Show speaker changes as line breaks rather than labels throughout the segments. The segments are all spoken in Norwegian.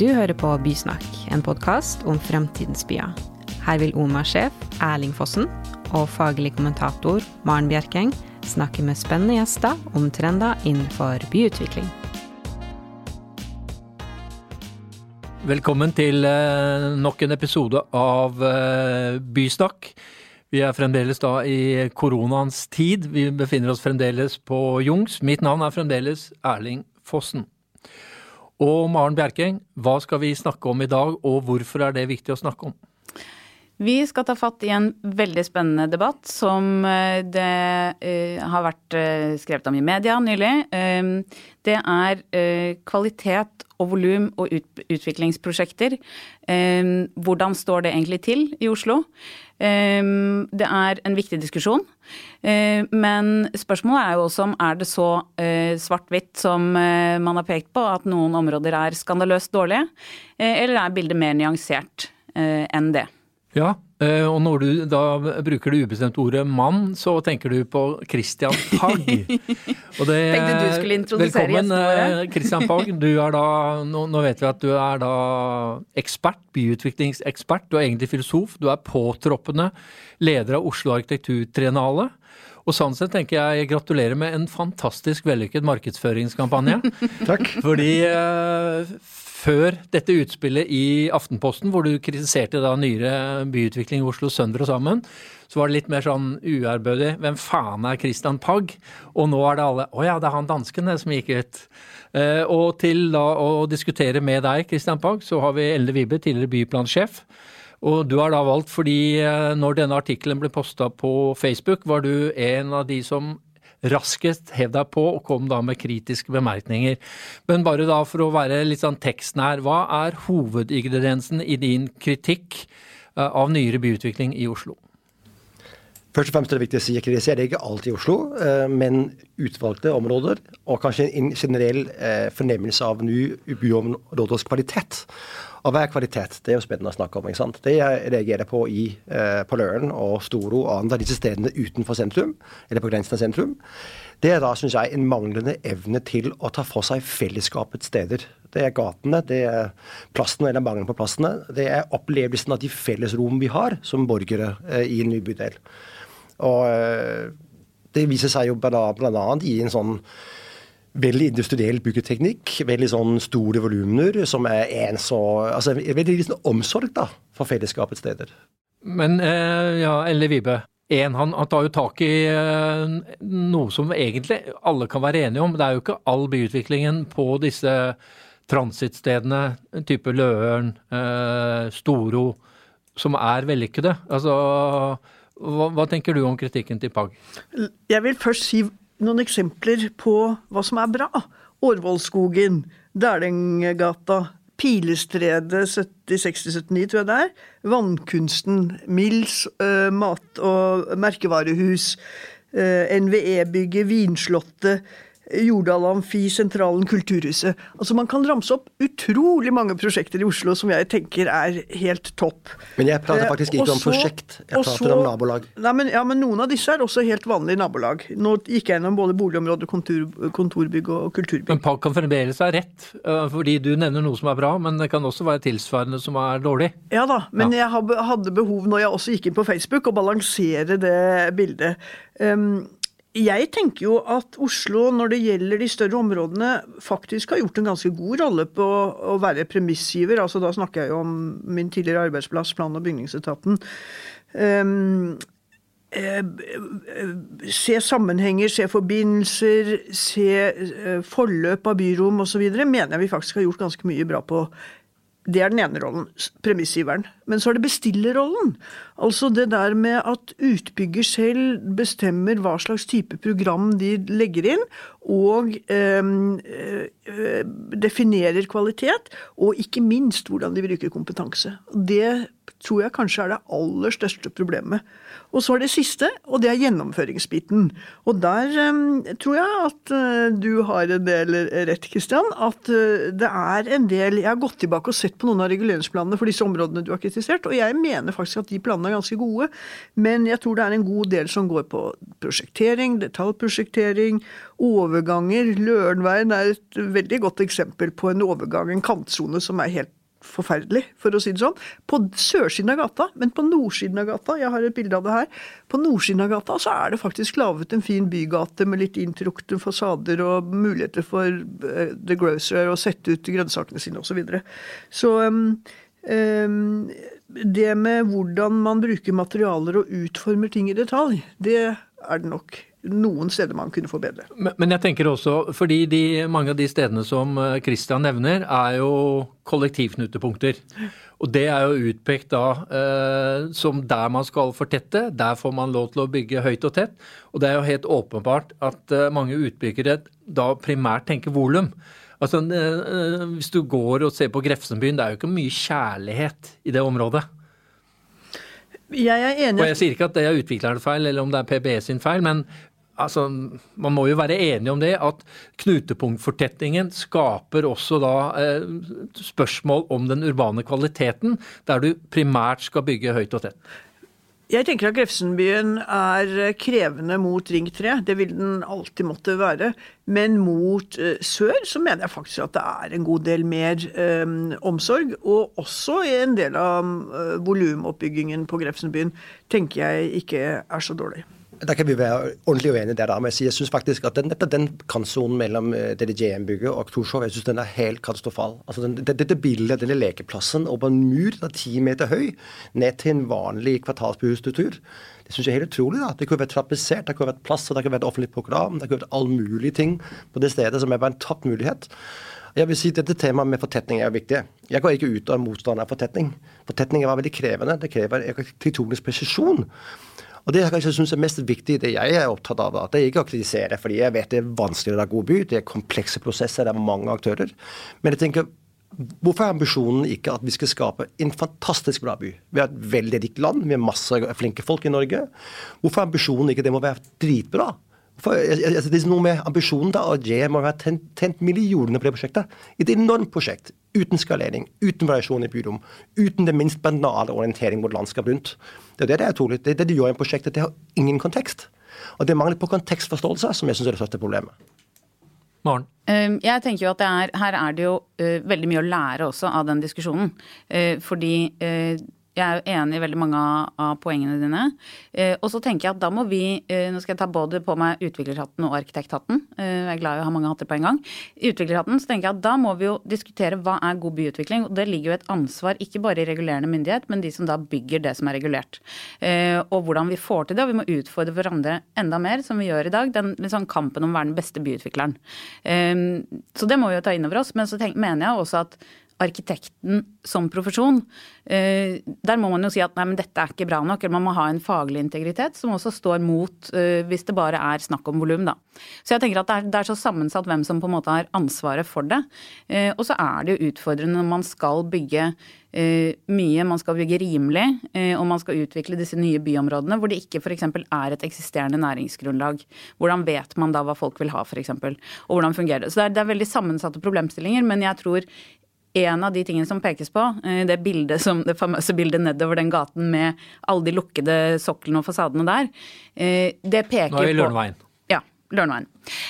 Du hører på Bysnakk, en podkast om fremtidens byer. Her vil OMA-sjef Erling Fossen og faglig kommentator Maren Bjerkeng snakke med spennende gjester om trender innenfor byutvikling.
Velkommen til eh, nok en episode av eh, Bysnakk. Vi er fremdeles da i koronaens tid. Vi befinner oss fremdeles på Jungs. Mitt navn er fremdeles Erling Fossen. Og Maren Bjerkeng, hva skal vi snakke om i dag, og hvorfor er det viktig å snakke om?
Vi skal ta fatt i en veldig spennende debatt som eh, det uh, har vært uh, skrevet om i media nylig. Det er kvalitet og volum og ut utviklingsprosjekter. hvordan står det egentlig til i Oslo? Det er en viktig diskusjon. men spørsmålet er jo også om er det så svart-hvitt som man har pekt på, at noen områder er skandaløst dårlige, eller er bildet mer nyansert enn det?
Ja, eh, og når du da bruker det ubestemte ordet mann, så tenker du på Christian Pagg.
Og det, Tenkte du skulle introdusere
Velkommen, eh, Christian Pagg. Du er da, nå, nå, vet vi at du er da ekspert, byutviklingsekspert. Du er egentlig filosof. Du er påtroppende leder av Oslo arkitekturtrenale. Og sånn sett tenker jeg gratulerer med en fantastisk vellykket markedsføringskampanje.
Takk.
Fordi eh, før dette utspillet i Aftenposten, hvor du kritiserte da nyere byutvikling i Oslo sønder og sammen, så var det litt mer sånn uærbødig. Hvem faen er Christian Pagg? Og nå er det alle Å ja, det er han dansken som gikk ut. Eh, og til da å diskutere med deg, Christian Pagg, så har vi Elde Vibe, tidligere byplansjef. Og du har da valgt fordi eh, når denne artikkelen ble posta på Facebook, var du en av de som raskest hev deg på og kom da med kritiske bemerkninger. Men bare da for å være litt sånn tekstnær, hva er hovedingrediensen i din kritikk eh, av nyere byutvikling i Oslo?
Først og fremst er det viktig å si jeg kritiserer ikke alt i Oslo, eh, men utvalgte områder, og kanskje en generell eh, fornemmelse av ny byområdets kvalitet. Og hva er kvalitet? Det er jo spennende å snakke om. ikke sant? Det jeg reagerer på i eh, på Løren og Storo og andre disse stedene utenfor sentrum, eller på grensen av sentrum, det er da, syns jeg, en manglende evne til å ta for seg fellesskapets steder. Det er gatene, det er plassene eller mangelen på plassene. Det er opplevelsen av de fellesrom vi har som borgere eh, i en ny bydel. Og eh, det viser seg jo bl.a. i en sånn veldig industriell byggeteknikk. Veldig sånn store volumer som er en så Altså veldig liksom omsorg da, for fellesskapets steder.
Men eh, ja, Elle Vibe. En, han, han, tar jo tak i eh, noe som egentlig alle kan være enige om. Det er jo ikke all byutviklingen på disse transittstedene, type Løren, eh, Storo, som er vellykkede. Altså, hva, hva, tenker du om kritikken til Pag?
Jeg vil først si noen eksempler på hva som er bra. Årvollskogen, Dælenggata, Pilestredet 70-60-79, tror jeg det er. Vannkunsten, Mills uh, mat- og merkevarehus, uh, eh, NVE-bygget, Vinslottet, Jordal Amfi, Sentralen, Kulturhuset. Altså Man kan ramse opp utrolig mange prosjekter i Oslo som jeg tenker er helt topp.
Men jeg prater eh, faktisk ikke eh, om prosjekt, jeg prater så, om nabolag.
Nei, men, ja, men noen av disse er også helt vanlige nabolag. Nå gikk jeg gjennom både boligområde, kontor, kontorbygg og kulturbygg.
Men Pag kan fremdeles ha rett, eh, fordi du nevner noe som er bra, men det kan også være tilsvarende som er dårlig.
Ja da, men ja. jeg hadde behov når jeg også gikk inn på Facebook, å balansere det bildet. Um, jeg tenker jo at Oslo, når det gjelder de større områdene, faktisk har gjort en ganske god rolle på å være premissgiver. Altså, da snakker jeg jo om min tidligere arbeidsplass, plan- og bygningsetaten. Um, se sammenhenger, se forbindelser, se eh, forløp av byrom osv. mener jeg vi faktisk har gjort ganske mye bra på det er den ene rollen, premissgiveren. Men så er det bestillerrollen. Altså det der med at utbygger selv bestemmer hva slags type program de legger inn, og øh, øh, definerer kvalitet, og ikke minst hvordan de bruker kompetanse. Det tror jeg kanskje er det aller største problemet. Og så er det siste, og det er gjennomføringsbiten. Og der um, tror jeg at uh, du har en del rett, Kristian. At uh, det er en del Jeg har gått tilbake og sett på noen av reguleringsplanene for disse områdene du har kritisert urealisert. Og jeg mener faktisk at de planene er ganske gode, men jeg tror det er en god del som går på prosjektering, detaljprosjektering, overganger. Lørenveien er et veldig godt eksempel på en overgang, en kantsone som er helt forferdelig, for å si det sånn. På sørsiden av gata, men på nordsiden av gata, jeg har et bilde av det her, på nordsiden av gata så er det faktisk laget en fin bygate med litt inntrukne fasader og muligheter for uh, The Grocer å sette ut grønnsakene sine osv. Så, videre. så um, det med hvordan man bruker materialer og utformer ting i detalj, det er det nok noen steder man kunne forbedre.
Men, men jeg tenker også, fordi de, mange av de stedene som eh, Christian nevner, er jo kollektivknutepunkter. Og det er jo utpekt da eh, som der man skal fortette. Der får man lov til å bygge høyt og tett. Og det er jo helt åpenbart at eh, mange utbyggere da primært tenker volum. Altså, eh, hvis du går og ser på Grefsenbyen, det er jo ikke mye kjærlighet i det området.
Jeg er enig.
Og jeg sier ikke at det er utviklerens feil, eller om det er PBE sin feil, men altså, man må jo være enig om det, at knutepunktfortetningen skaper også da eh, spørsmål om den urbane kvaliteten, der du primært skal bygge høyt og tett.
Jeg tenker at Grefsenbyen er krevende mot Ring 3. Det vil den alltid måtte være. Men mot uh, sør så mener jeg faktisk at det er en god del mer um, omsorg. Og også i en del av uh, volumoppbyggingen på Grefsenbyen tenker jeg ikke er så dårlig.
Der kan vi være ordentlig uenige der. da, men Jeg synes faktisk at den, den kantsonen mellom eh, DDJM-bygget og Torshov jeg synes den er helt katastrofal. Altså den, Dette bildet, denne lekeplassen over en mur som er ti meter høy, ned til en vanlig kvartalsbyhusstruktur, det syns jeg er helt utrolig. da. Det kunne vært trappisert, det kunne vært plass, det kunne vært offentlig program, det kunne vært all mulig ting på det stedet som er bare en tapt mulighet. Jeg vil si at Dette temaet med fortetning er viktig. Jeg går ikke ut av motstander av fortetning. Fortetning er veldig krevende. Det krever arkitektonisk presisjon. Og Det jeg kanskje synes er mest viktig, det jeg er opptatt av, at jeg ikke å kritisere, fordi jeg vet det er vanskelig å lage god by, det er komplekse prosesser, det er mange aktører. Men jeg tenker, Hvorfor er ambisjonen ikke at vi skal skape en fantastisk bra by? Vi har et veldig rikt land, vi har masse flinke folk i Norge. Hvorfor er ambisjonen ikke det må være dritbra? For, altså, det er noe med ambisjonen da, og J må ha tent, tent millionene på det prosjektet. Et enormt prosjekt. Uten skalering, uten variasjon i byrom. Uten det minst banale orientering mot landskap rundt. Det er det det er trolig. Det, det de gjør i prosjektet, det har ingen kontekst. Og det er mangel på kontekstforståelse som jeg syns er det største problemet.
Maren?
Ehm, jeg tenker jo at er, Her er det jo uh, veldig mye å lære også av den diskusjonen. Uh, fordi uh, jeg er jo enig i veldig mange av poengene dine. Eh, og så tenker jeg at da må vi eh, Nå skal jeg ta både på meg utviklerhatten og arkitekthatten. Eh, jeg er glad i å ha mange hatter på en gang. I utviklerhatten så tenker jeg at da må vi jo diskutere hva er god byutvikling. Og det ligger jo et ansvar ikke bare i regulerende myndighet, men de som da bygger det som er regulert. Og hvordan vi får til det. Og vi må utfordre hverandre enda mer, som vi gjør i dag. Den liksom, kampen om å være den beste byutvikleren. Så det må vi jo ta inn over oss. Men så tenk, mener jeg også at arkitekten som profesjon, eh, der må man jo si at nei, men dette er ikke bra nok. Eller man må ha en faglig integritet som også står mot eh, hvis det bare er snakk om volum, da. Så jeg tenker at det er, så sammensatt hvem som på en måte har ansvaret for det. Eh, og så er det jo utfordrende når man skal bygge mye, man skal bygge rimelig, og man skal utvikle disse nye byområdene hvor det ikke f.eks. er et eksisterende næringsgrunnlag. Hvordan vet man da hva folk vil ha, f.eks. Og hvordan fungerer det. Så det er, det er veldig sammensatte problemstillinger, men jeg tror en av de tingene som pekes på, eh, det, bildet som, det famøse bildet nedover den gaten med alle de lukkede soklene og fasadene der, eh, det peker
Nå er vi i Lørenveien.
Ja, Lørenveien.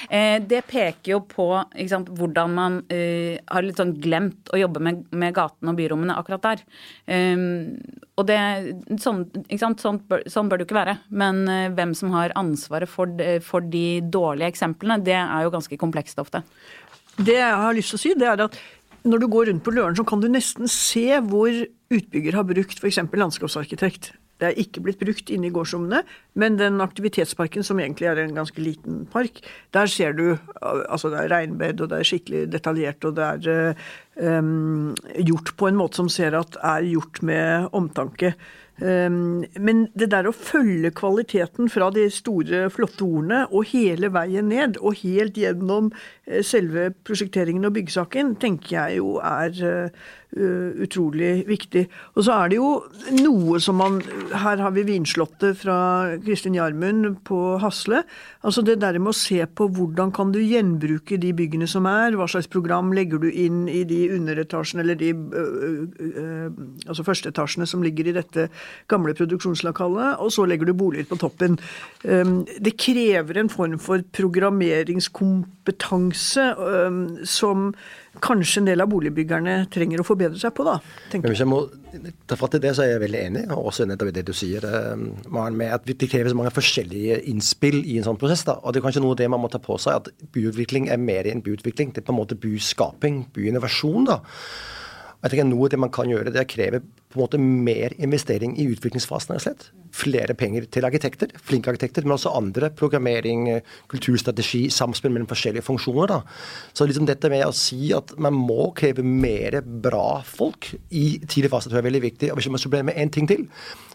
Eh, det peker jo på sant, hvordan man uh, har litt sånn glemt å jobbe med, med gatene og byrommene akkurat der. Um, og det, sånn, sånn, bør, sånn, bør, det jo ikke være. Men uh, hvem som har ansvaret for, for de dårlige eksemplene, det er jo ganske komplekst ofte.
Det jeg har lyst til å si, det er at når du går rundt på Løren, så kan du nesten se hvor utbygger har brukt f.eks. landskapsarkitekt. Det er ikke blitt brukt inne i gårdsrommene, men den aktivitetsparken, som egentlig er en ganske liten park, der ser du altså det er regnbed, og det er skikkelig detaljert, og det er um, gjort på en måte som ser at er gjort med omtanke. Um, men det der å følge kvaliteten fra de store, flotte ordene og hele veien ned, og helt gjennom uh, selve prosjekteringen og byggesaken, tenker jeg jo er uh, utrolig viktig. Og så er det jo noe som man Her har vi Vinslottet fra Kristin Jarmund på Hasle. Altså det der med å se på hvordan kan du gjenbruke de byggene som er, hva slags program legger du inn i de underetasjene eller de uh, uh, altså førsteetasjene som ligger i dette gamle produksjonslokalet, og så legger du boliger på toppen. Det krever en form for programmeringskompetanse som kanskje en del av boligbyggerne trenger å forbedre seg på, da.
Men hvis jeg må ta fatt i det, så er jeg veldig enig, og også nettopp i det du sier, um, Maren, med at det krever så mange forskjellige innspill i en sånn prosess. da, og Det er kanskje noe av det man må ta på seg, at byutvikling er mer enn byutvikling. Det er på en måte byskaping, byinnovasjon. da. Jeg tenker Noe av det man kan gjøre, det er å kreve på en måte mer investering i utviklingsfasen. og slett. Flere penger til arkitekter, flinke arkitekter, men også andre. Programmering, kulturstrategi, samspill mellom forskjellige funksjoner. da. Så liksom dette med å si at man må kreve mer bra folk i tidlig fase, tror jeg er veldig viktig. Og hvis man supplerer med én ting til,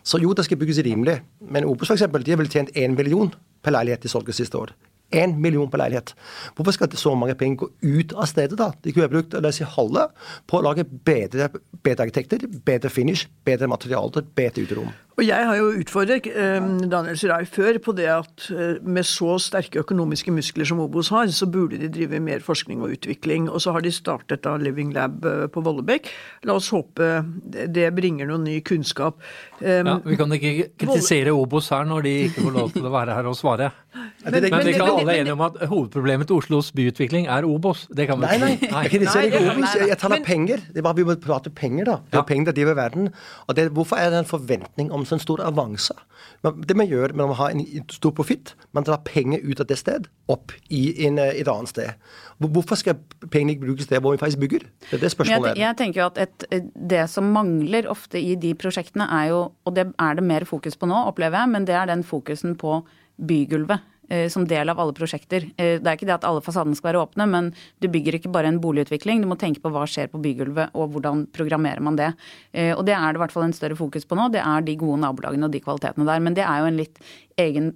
så jo, det skal bygges rimelig. Men Opus for eksempel, de har vel tjent én million per leilighet de solgte siste år. Én million på leilighet. Hvorfor skal så mange penger gå ut av stedet, da? De kunne brukt si, halve på å lage bedre, bedre arkitekter, bedre finish, bedre materialer, bedre uterom.
Og jeg har jo utfordret eh, Daniel Sirai før på det at eh, med så sterke økonomiske muskler som Obos har, så burde de drive mer forskning og utvikling. Og så har de startet da Living Lab eh, på Vollebekk. La oss håpe det bringer noe ny kunnskap.
Ja, Vi kan ikke kritisere Obos her når de ikke får lov til å være her og svare. Men, men, men vi kan alle enige om at hovedproblemet til Oslos byutvikling er Obos. Det kan vi
nei, nei, nei. Jeg kritiserer ikke Obos. Jeg taler penger. Det er bare Vi må prate penger, da. Det er ja. penger til å drive verden. Og det, hvorfor er det en forventning om så en stor avanse? Det man gjør når man har en stor profitt, man drar penger ut av det sted, opp i, en, et annet sted. Hvorfor skal pengene ikke brukes der hvor vi faktisk bygger? Det er det spørsmålet
jeg, jeg tenker jo at et, Det som mangler ofte i de prosjektene, er jo, og det er det mer fokus på nå, opplever jeg, men det er den fokusen på bygulvet. Eh, som del av alle prosjekter. Eh, det er ikke det at alle fasadene skal være åpne, men du bygger ikke bare en boligutvikling. Du må tenke på hva skjer på bygulvet, og hvordan programmerer man det. Eh, og det er det i hvert fall en større fokus på nå. Det er de gode nabolagene og de kvalitetene der. Men det er jo en litt egen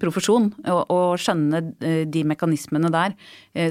profesjon å skjønne de mekanismene der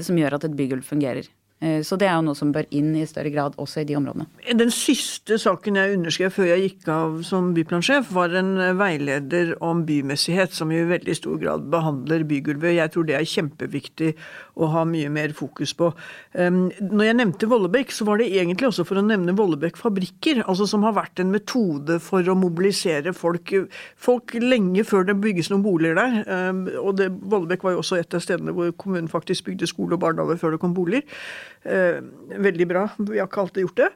som gjør at et bygulv fungerer. Eh, så det er jo noe som bør inn i større grad også i de områdene.
Den siste saken jeg underskrev før jeg gikk av som byplansjef, var en veileder om bymessighet, som i veldig stor grad behandler bygulvet. Jeg tror det er kjempeviktig å ha mye mer fokus på. Når jeg nevnte Vollebekk, så var det egentlig også for å nevne Vollebekk fabrikker, altså som har vært en metode for å mobilisere folk, folk lenge før det bygges noen boliger der. Og Vollebekk var jo også et av stedene hvor kommunen faktisk bygde skole og barnehage før det kom boliger. Eh, veldig bra, vi har ikke alltid gjort det.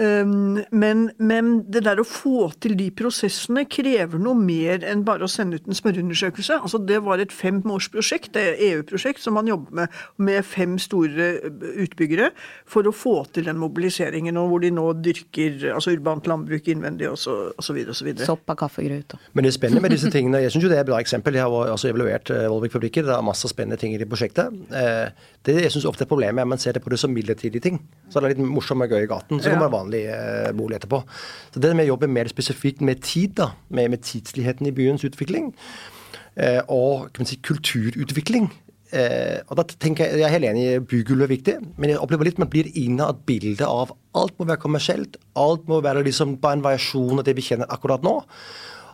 Eh, men, men, det der å få til de prosessene krever noe mer enn bare å sende ut en spørreundersøkelse. Altså Det var et femårsprosjekt, det er EU-prosjekt som man jobber med, med fem store utbyggere for å få til den mobiliseringen, og hvor de nå dyrker altså urbant landbruk innvendig osv. osv.
Sopp av kaffegrut.
Men det er spennende med disse tingene. Jeg syns det er et bra eksempel. Jeg har også evaluert uh, Volvik-fabrikker. Det er masse spennende ting i det prosjektet. det jeg syns ofte er problemet, er at man ser det på det som midlertidige ting. Så det er litt morsomt og gøy i gaten. Så kommer ja. vanlig eh, bolig etterpå. Så det med å jobbe mer spesifikt med tid, da, med, med tidsligheten i byens utvikling, eh, og kan man si, kulturutvikling Eh, og da tenker Jeg jeg er helt enig i bygulvet er viktig, men jeg opplever litt man blir inne at bildet av alt må være kommersielt. Alt må være liksom bare en variasjon av det vi kjenner akkurat nå.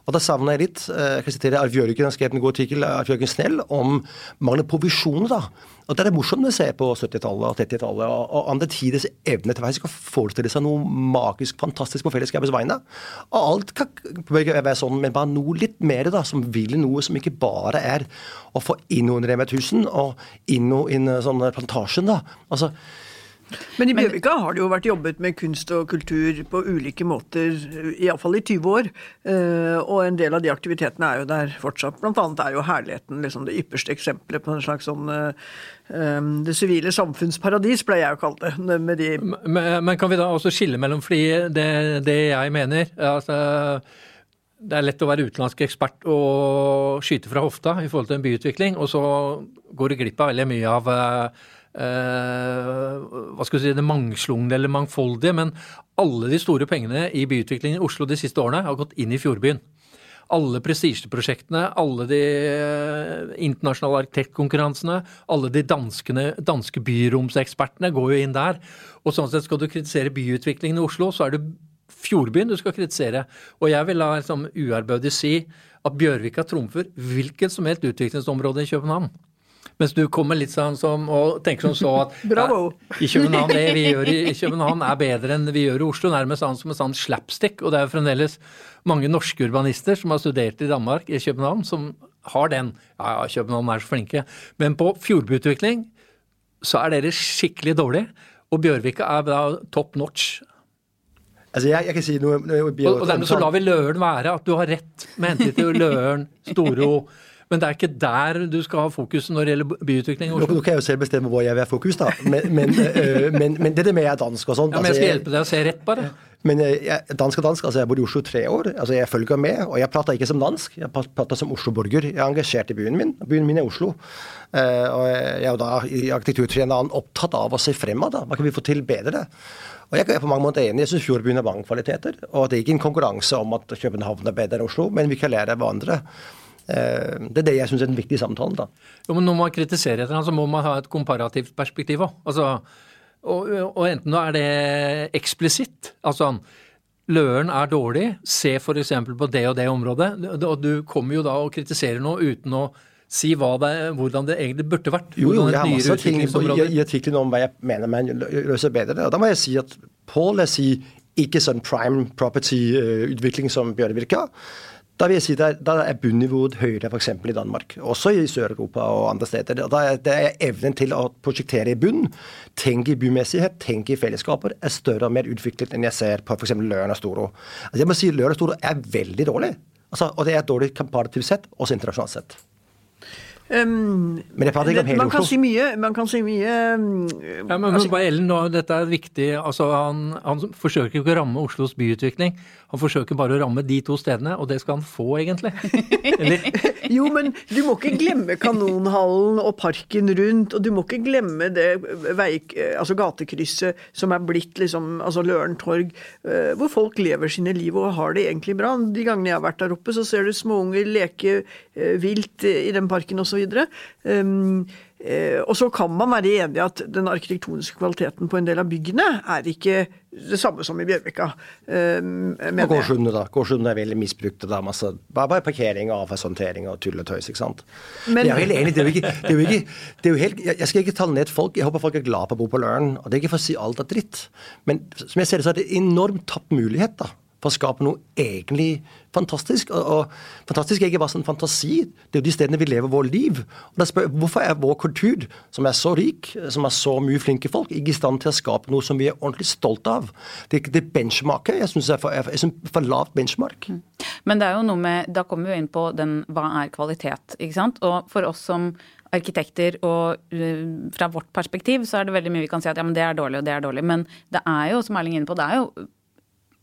Og da savner jeg litt eh, Jeg kan sitere Alf Jørgen, skrev en god artikkel Alf Jørgen Snell om mangelen på visjoner. da. Og Det er morsomt å se på 70-tallet og 30-tallet og, og andre tiders evne til å forestille seg noe magisk, fantastisk på fellesskapets vegne. Og alt kan være sånn, men bare noe litt mer da, som vil noe som ikke bare er å få inn noen Rema 1000 og inn noe inn sånn plantasjen. da. Altså,
men i Bjørvika har det jo vært jobbet med kunst og kultur på ulike måter, iallfall i 20 år. Eh, og en del av de aktivitetene er jo der fortsatt. Blant annet er jo Herligheten liksom det ypperste eksempelet på en slags sånn eh, eh, det sivile samfunnsparadis, ble jeg jo kalt det. med de
men, men, kan vi da også skille mellom Fordi det, det jeg mener altså, det er lett å være utenlandsk ekspert og skyte fra hofta i forhold til en byutvikling, og så går du glipp av veldig mye av hva skal du si, det mangslungne eller mangfoldige, men alle de store pengene i byutviklingen i Oslo de siste årene har gått inn i Fjordbyen. alle prestisjeprosjektene, alle de eh, internasjonale arkitektkonkurransene, alle de danskene, danske byromsekspertene går jo inn der. Og sånn sett skal du kritisere byutviklingen i Oslo, så er det Fjordbyen du skal kritisere. Og jeg vil da liksom uærbødig si at Bjørvika trumfer hvilket som helst utviklingsområde i København. Mens du kommer litt sånn som og tenker som så at
Bravo.
Ja, i København, det vi gjør i, i København er bedre enn vi gjør i Oslo. Nærmest sånn som en sånn slapstick. Og det er jo fremdeles mange norske urbanister som har studert i Danmark, i København, som har den. Ja, ja, København er så flinke. Men på fjordbyutvikling så er dere skikkelig dårlige. Og Bjørvika er da top notch.
Altså, jeg, jeg kan si noe, noe
Og, og dermed så lar vi Løren være. At du har rett med hensyn til Løren, Storo. Men det er ikke der du skal ha fokus når det gjelder byutvikling i
Nå,
Oslo.
nå kan jeg jo selv bestemme hvor jeg vil ha fokus, da. Men, men, øh, men, men det der med jeg er dansk og sånn
Ja, men jeg
altså,
skal hjelpe deg å se rett, bare.
Men øh, jeg, dansk og dansk, altså jeg bor i Oslo tre år. altså Jeg følger med, og jeg prater ikke som dansk, jeg prater som Oslo-borger. Jeg er engasjert i byen min. Byen min er Oslo. Eh, og jeg er jo da i arkitekturtrenderen opptatt av å se fremad. da. Hva kan vi få til bedre? Og Jeg er på mange måter enig. Jeg syns Fjordbyen har mange kvaliteter. Og det er ikke en konkurranse om at København er bedre enn Oslo, men vi kan lære av hverandre. Eh, Det er det jeg syns er den viktige samtalen. da.
Jo, men når man kritiserer etter ham, så må man ha et komparativt perspektiv òg. Altså, og, og enten er det eksplisitt, altså Løren er dårlig, se f.eks. på det og det området. Og du kommer jo da og kritiserer noe uten å si det, hvordan det egentlig burde vært.
Jo, jo, jeg har masse ting i, i artikkelen om hva jeg mener man løser bedre. Og da må jeg si at på er si ikke sånn prime property-utvikling som Bjørvika, da vil jeg si at da er bunnivået høyere f.eks. i Danmark, også i Sør-Europa og andre steder. Da er, det er evnen til å prosjektere i bunn, tenke i bymessighet, tenke i fellesskaper, er større og mer utviklet enn jeg ser på f.eks. Og Storo. Altså jeg må si Løren og Storo er veldig dårlig. Altså, og det er dårlig komparativt sett, også internasjonalt sett.
Um,
Men jeg prater ikke om hele
man kan
Oslo.
si mye. Man kan si mye um,
Ja, men, men bare Ellen, nå, dette er viktig. altså han, han forsøker ikke å ramme Oslos byutvikling. Han forsøker bare å ramme de to stedene, og det skal han få, egentlig. Eller?
Jo, men du må ikke glemme Kanonhallen og parken rundt, og du må ikke glemme det vei, altså gatekrysset som er blitt liksom, altså Løren torg, eh, hvor folk lever sine liv og har det egentlig bra. De gangene jeg har vært der oppe, så ser du småunger leke eh, vilt i den parken osv. Um, eh, og så kan man være enig i at den arkitektoniske kvaliteten på en del av byggene er ikke det samme som i Bjørvika. Um,
Og
mener
da. Gårdshundene er veldig misbrukt. da, masse, Bare, parkering og avfallshåndtering og tull og tøys. ikke sant?
Men-
jeg er helt enig. det er jo ikke, det er jo ikke det er jo helt, jeg, jeg skal ikke tale ned folk. Jeg håper folk er glad på å bo på Løren. Og det er ikke for å si alt er dritt. Men som jeg ser det, så er det en enormt tapt mulighet da, for å skape noe egentlig fantastisk. Og, og fantastisk er ikke bare sånn fantasi. Det er jo de stedene vi lever vårt liv. Og spør jeg, Hvorfor er vår kultur, som er så rik, som er så mye flinke folk, ikke i stand til å skape noe som vi er ordentlig stolte av? Det, det benchmarket jeg syns er for, er for, lavt benchmark.
Men det er jo noe med Da kommer vi jo inn på den hva er kvalitet, ikke sant. Og for oss som arkitekter og øh, fra vårt perspektiv så er det veldig mye vi kan si at ja, men det er dårlig og det er dårlig. Men det er jo, som Erling er inne på, det er jo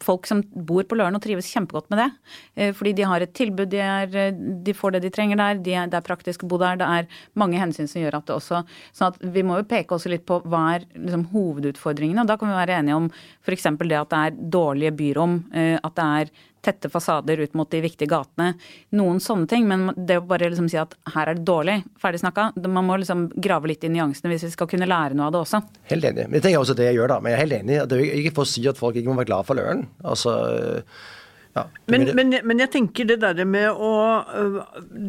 folk som bor på Løren og trives kjempegodt med det. Eh, Fordi de har et tilbud, de, er, eh, de får det de trenger der, de er, det er praktisk å bo der. Det er mange hensyn som gjør at det også sånn at Vi må jo peke også litt på hva er liksom, hovedutfordringene. og Da kan vi være enige om f.eks. det at det er dårlige byrom, eh, at det er tette fasader ut mot de viktige gatene. Noen sånne ting. Men det å bare liksom si at her er det dårlig, ferdig snakka. Man må liksom grave litt i nyansene hvis vi skal kunne lære noe av det også.
Helt enig. Men det er også det jeg gjør, da. Men jeg er helt enig. Det er ikke for å si at folk ikke må være glad for Løren. Altså, ja.
Men, men, men jeg tenker det derre med å øh,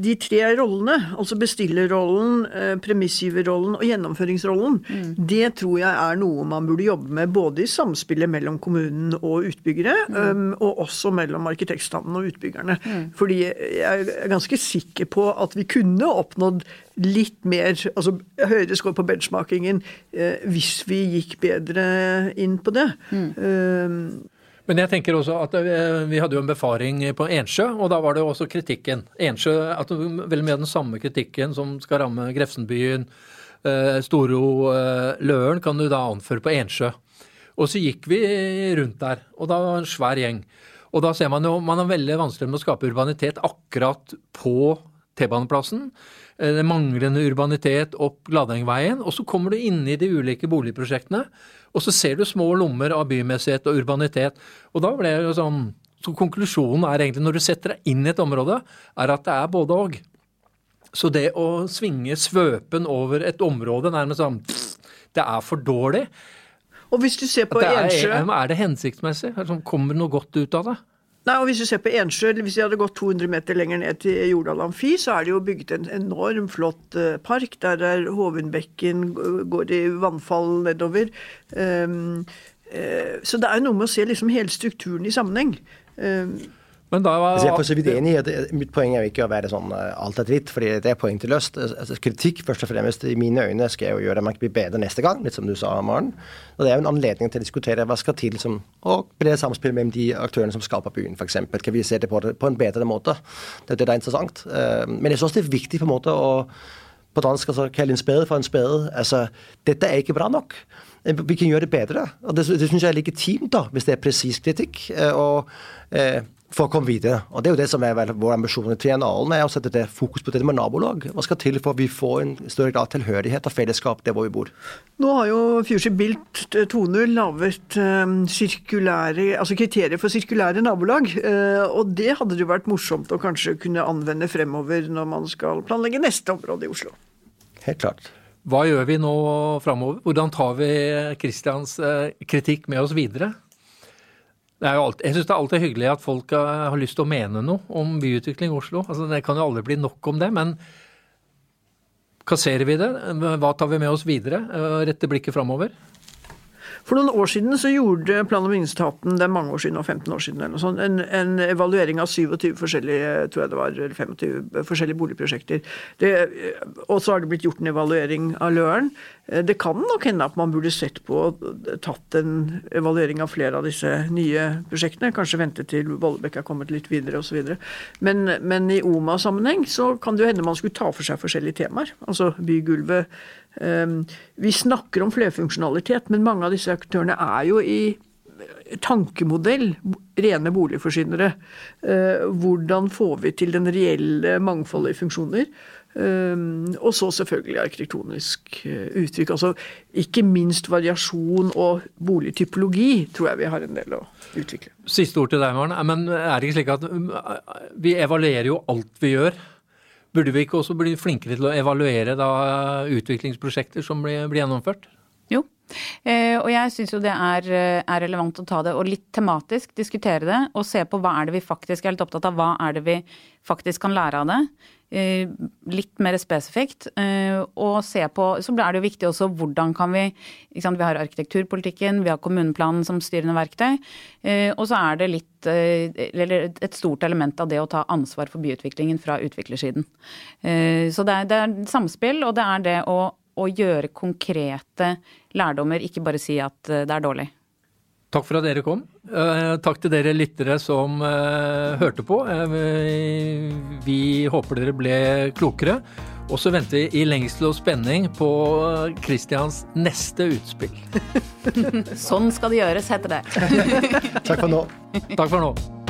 De tre rollene, altså bestillerrollen, øh, premissgiverrollen og gjennomføringsrollen, det tror jeg er noe man burde jobbe med både i samspillet mellom kommunen og utbyggere, øhm, og også mellom arkitektstanden og utbyggerne. Fordi jeg er ganske sikker på at vi kunne oppnådd litt mer, altså høyere score på benchmarkingen, eh, hvis vi gikk bedre inn på det. Øhm,
Men jeg tenker også at eh, vi hadde jo en befaring på Ensjø, og da var det også kritikken. Ensjø, at mye av den samme kritikken som skal ramme Grefsenbyen, eh, Storo, eh, Løren, kan du da anføre på Ensjø. Og så gikk vi rundt der, og da var det en svær gjeng. Og da ser man jo man har veldig vanskelig med å skape urbanitet akkurat på T-baneplassen. Eh, Det manglende urbanitet opp Gladengveien. Og så kommer du inn i de ulike boligprosjektene, og så ser du små lommer av bymessighet og urbanitet. Og da ble det jo sånn Så konklusjonen er egentlig, når du setter deg inn i et område, er at det er både og. Så det å svinge svøpen over et område nærmest sånn Det er for dårlig.
Og hvis du ser på
er,
Ensjø
er det hensiktsmessig? Er det sånn, Kommer det noe godt ut av det?
Nei, og Hvis du ser på Ensjø, hvis vi hadde gått 200 meter lenger ned til Jordal Amfi, så er det jo bygget en enorm flott eh, park. Der er Hovenbekken går i vannfall nedover. Um, uh, så det er noe med å se liksom hele strukturen i sammenheng. Um,
Men da
var, jeg er for så vidt enig i at Mitt poeng er jo ikke å være sånn eh, alt er dritt, fordi det er poeng til Altså, kritikk først og fremst i mine øyne skal jo gjøre at man kan bli bedre neste gang, litt som du sa, Maren. Og det er jo en anledning til å diskutere hva skal til som å bre samspill mellom de aktørene som skaper byen, f.eks. Kan vi se det på, på en bedre måte? Det det er interessant. Eh, Men jeg synes det er viktig på en måte å på dansk altså, kalle en spade for en spade. Altså, dette er ikke bra nok. Eh, Vi kan gjøre det bedre. Og det, det syns jeg er legitimt, da, hvis det er presis kritikk. eh, Og eh, for å komme videre. Og Det er jo det som er vel vår ambisjon i triennalen, er å sette det fokus på det med nabolag. Hva skal til for at vi får en større grad tilhørighet og fellesskap der hvor vi bor?
Nå har jo Future Built 2.0 laget eh, sirkulære, altså kriterier for sirkulære nabolag. eh, og det hadde det jo vært morsomt å kanskje kunne anvende fremover når man skal planlegge neste område i Oslo.
Helt klart.
Hva gjør vi nå framover? Hvordan tar vi Kristians eh, kritikk med oss videre? Alltid, jeg syns det er alltid hyggelig at folk eh, har lyst til å mene noe om byutvikling i Oslo. Altså, det kan jo aldri bli nok om det, men kasserer vi det? Hva tar vi med oss videre? Eh, Rette blikket framover?
For noen år siden så gjorde plan- og bygningsetaten, det er mange år siden, og 15 år siden, eller noe sånt, en, en evaluering av 27 forskjellige tror jeg det var, eller 25 forskjellige boligprosjekter. Det, og så har det blitt gjort en evaluering av Løren. Det kan nok hende at man burde sett på og tatt en evaluering av flere av disse nye prosjektene. Kanskje vente til Vollebekk er kommet litt videre osv. Men, men i OMA-sammenheng så kan det jo hende man skulle ta for seg forskjellige temaer. Altså bygulvet. Um, vi snakker om flerfunksjonalitet, men mange av disse aktørene er jo i tankemodell rene boligforsynere. Uh, hvordan får vi til den reelle mangfoldet i funksjoner? Um, og så selvfølgelig arkitektonisk uh, uttrykk. Altså ikke minst variasjon og boligtypologi tror jeg vi har en del å utvikle.
Siste ord til deg, Maren. Men er det ikke slik at vi evaluerer jo alt vi gjør? Burde vi ikke også bli flinkere til å evaluere da utviklingsprosjekter som blir, blir gjennomført?
Eh, og jeg syns jo det er, eh, er, relevant å ta det og litt tematisk diskutere det. Og se på hva er det vi faktisk er litt opptatt av. Hva er det vi faktisk kan lære av det? Eh, litt mer spesifikt. Og se på Så er det jo viktig også hvordan kan vi Vi har arkitekturpolitikken, vi har kommuneplanen som styrende verktøy. Og så er det litt Eller et stort element av det å ta ansvar for byutviklingen fra utviklersiden. så det er, det er samspill, og det er det å å gjøre konkrete lærdommer, ikke bare si at det er dårlig.
Takk for at dere kom. Eh, takk til dere lyttere som eh, hørte på. Eh, vi håper dere ble klokere. Og så venter vi i lengsel og spenning på Christians neste utspill.
sånn skal det gjøres, heter det.
Takk for nå.
Takk for nå.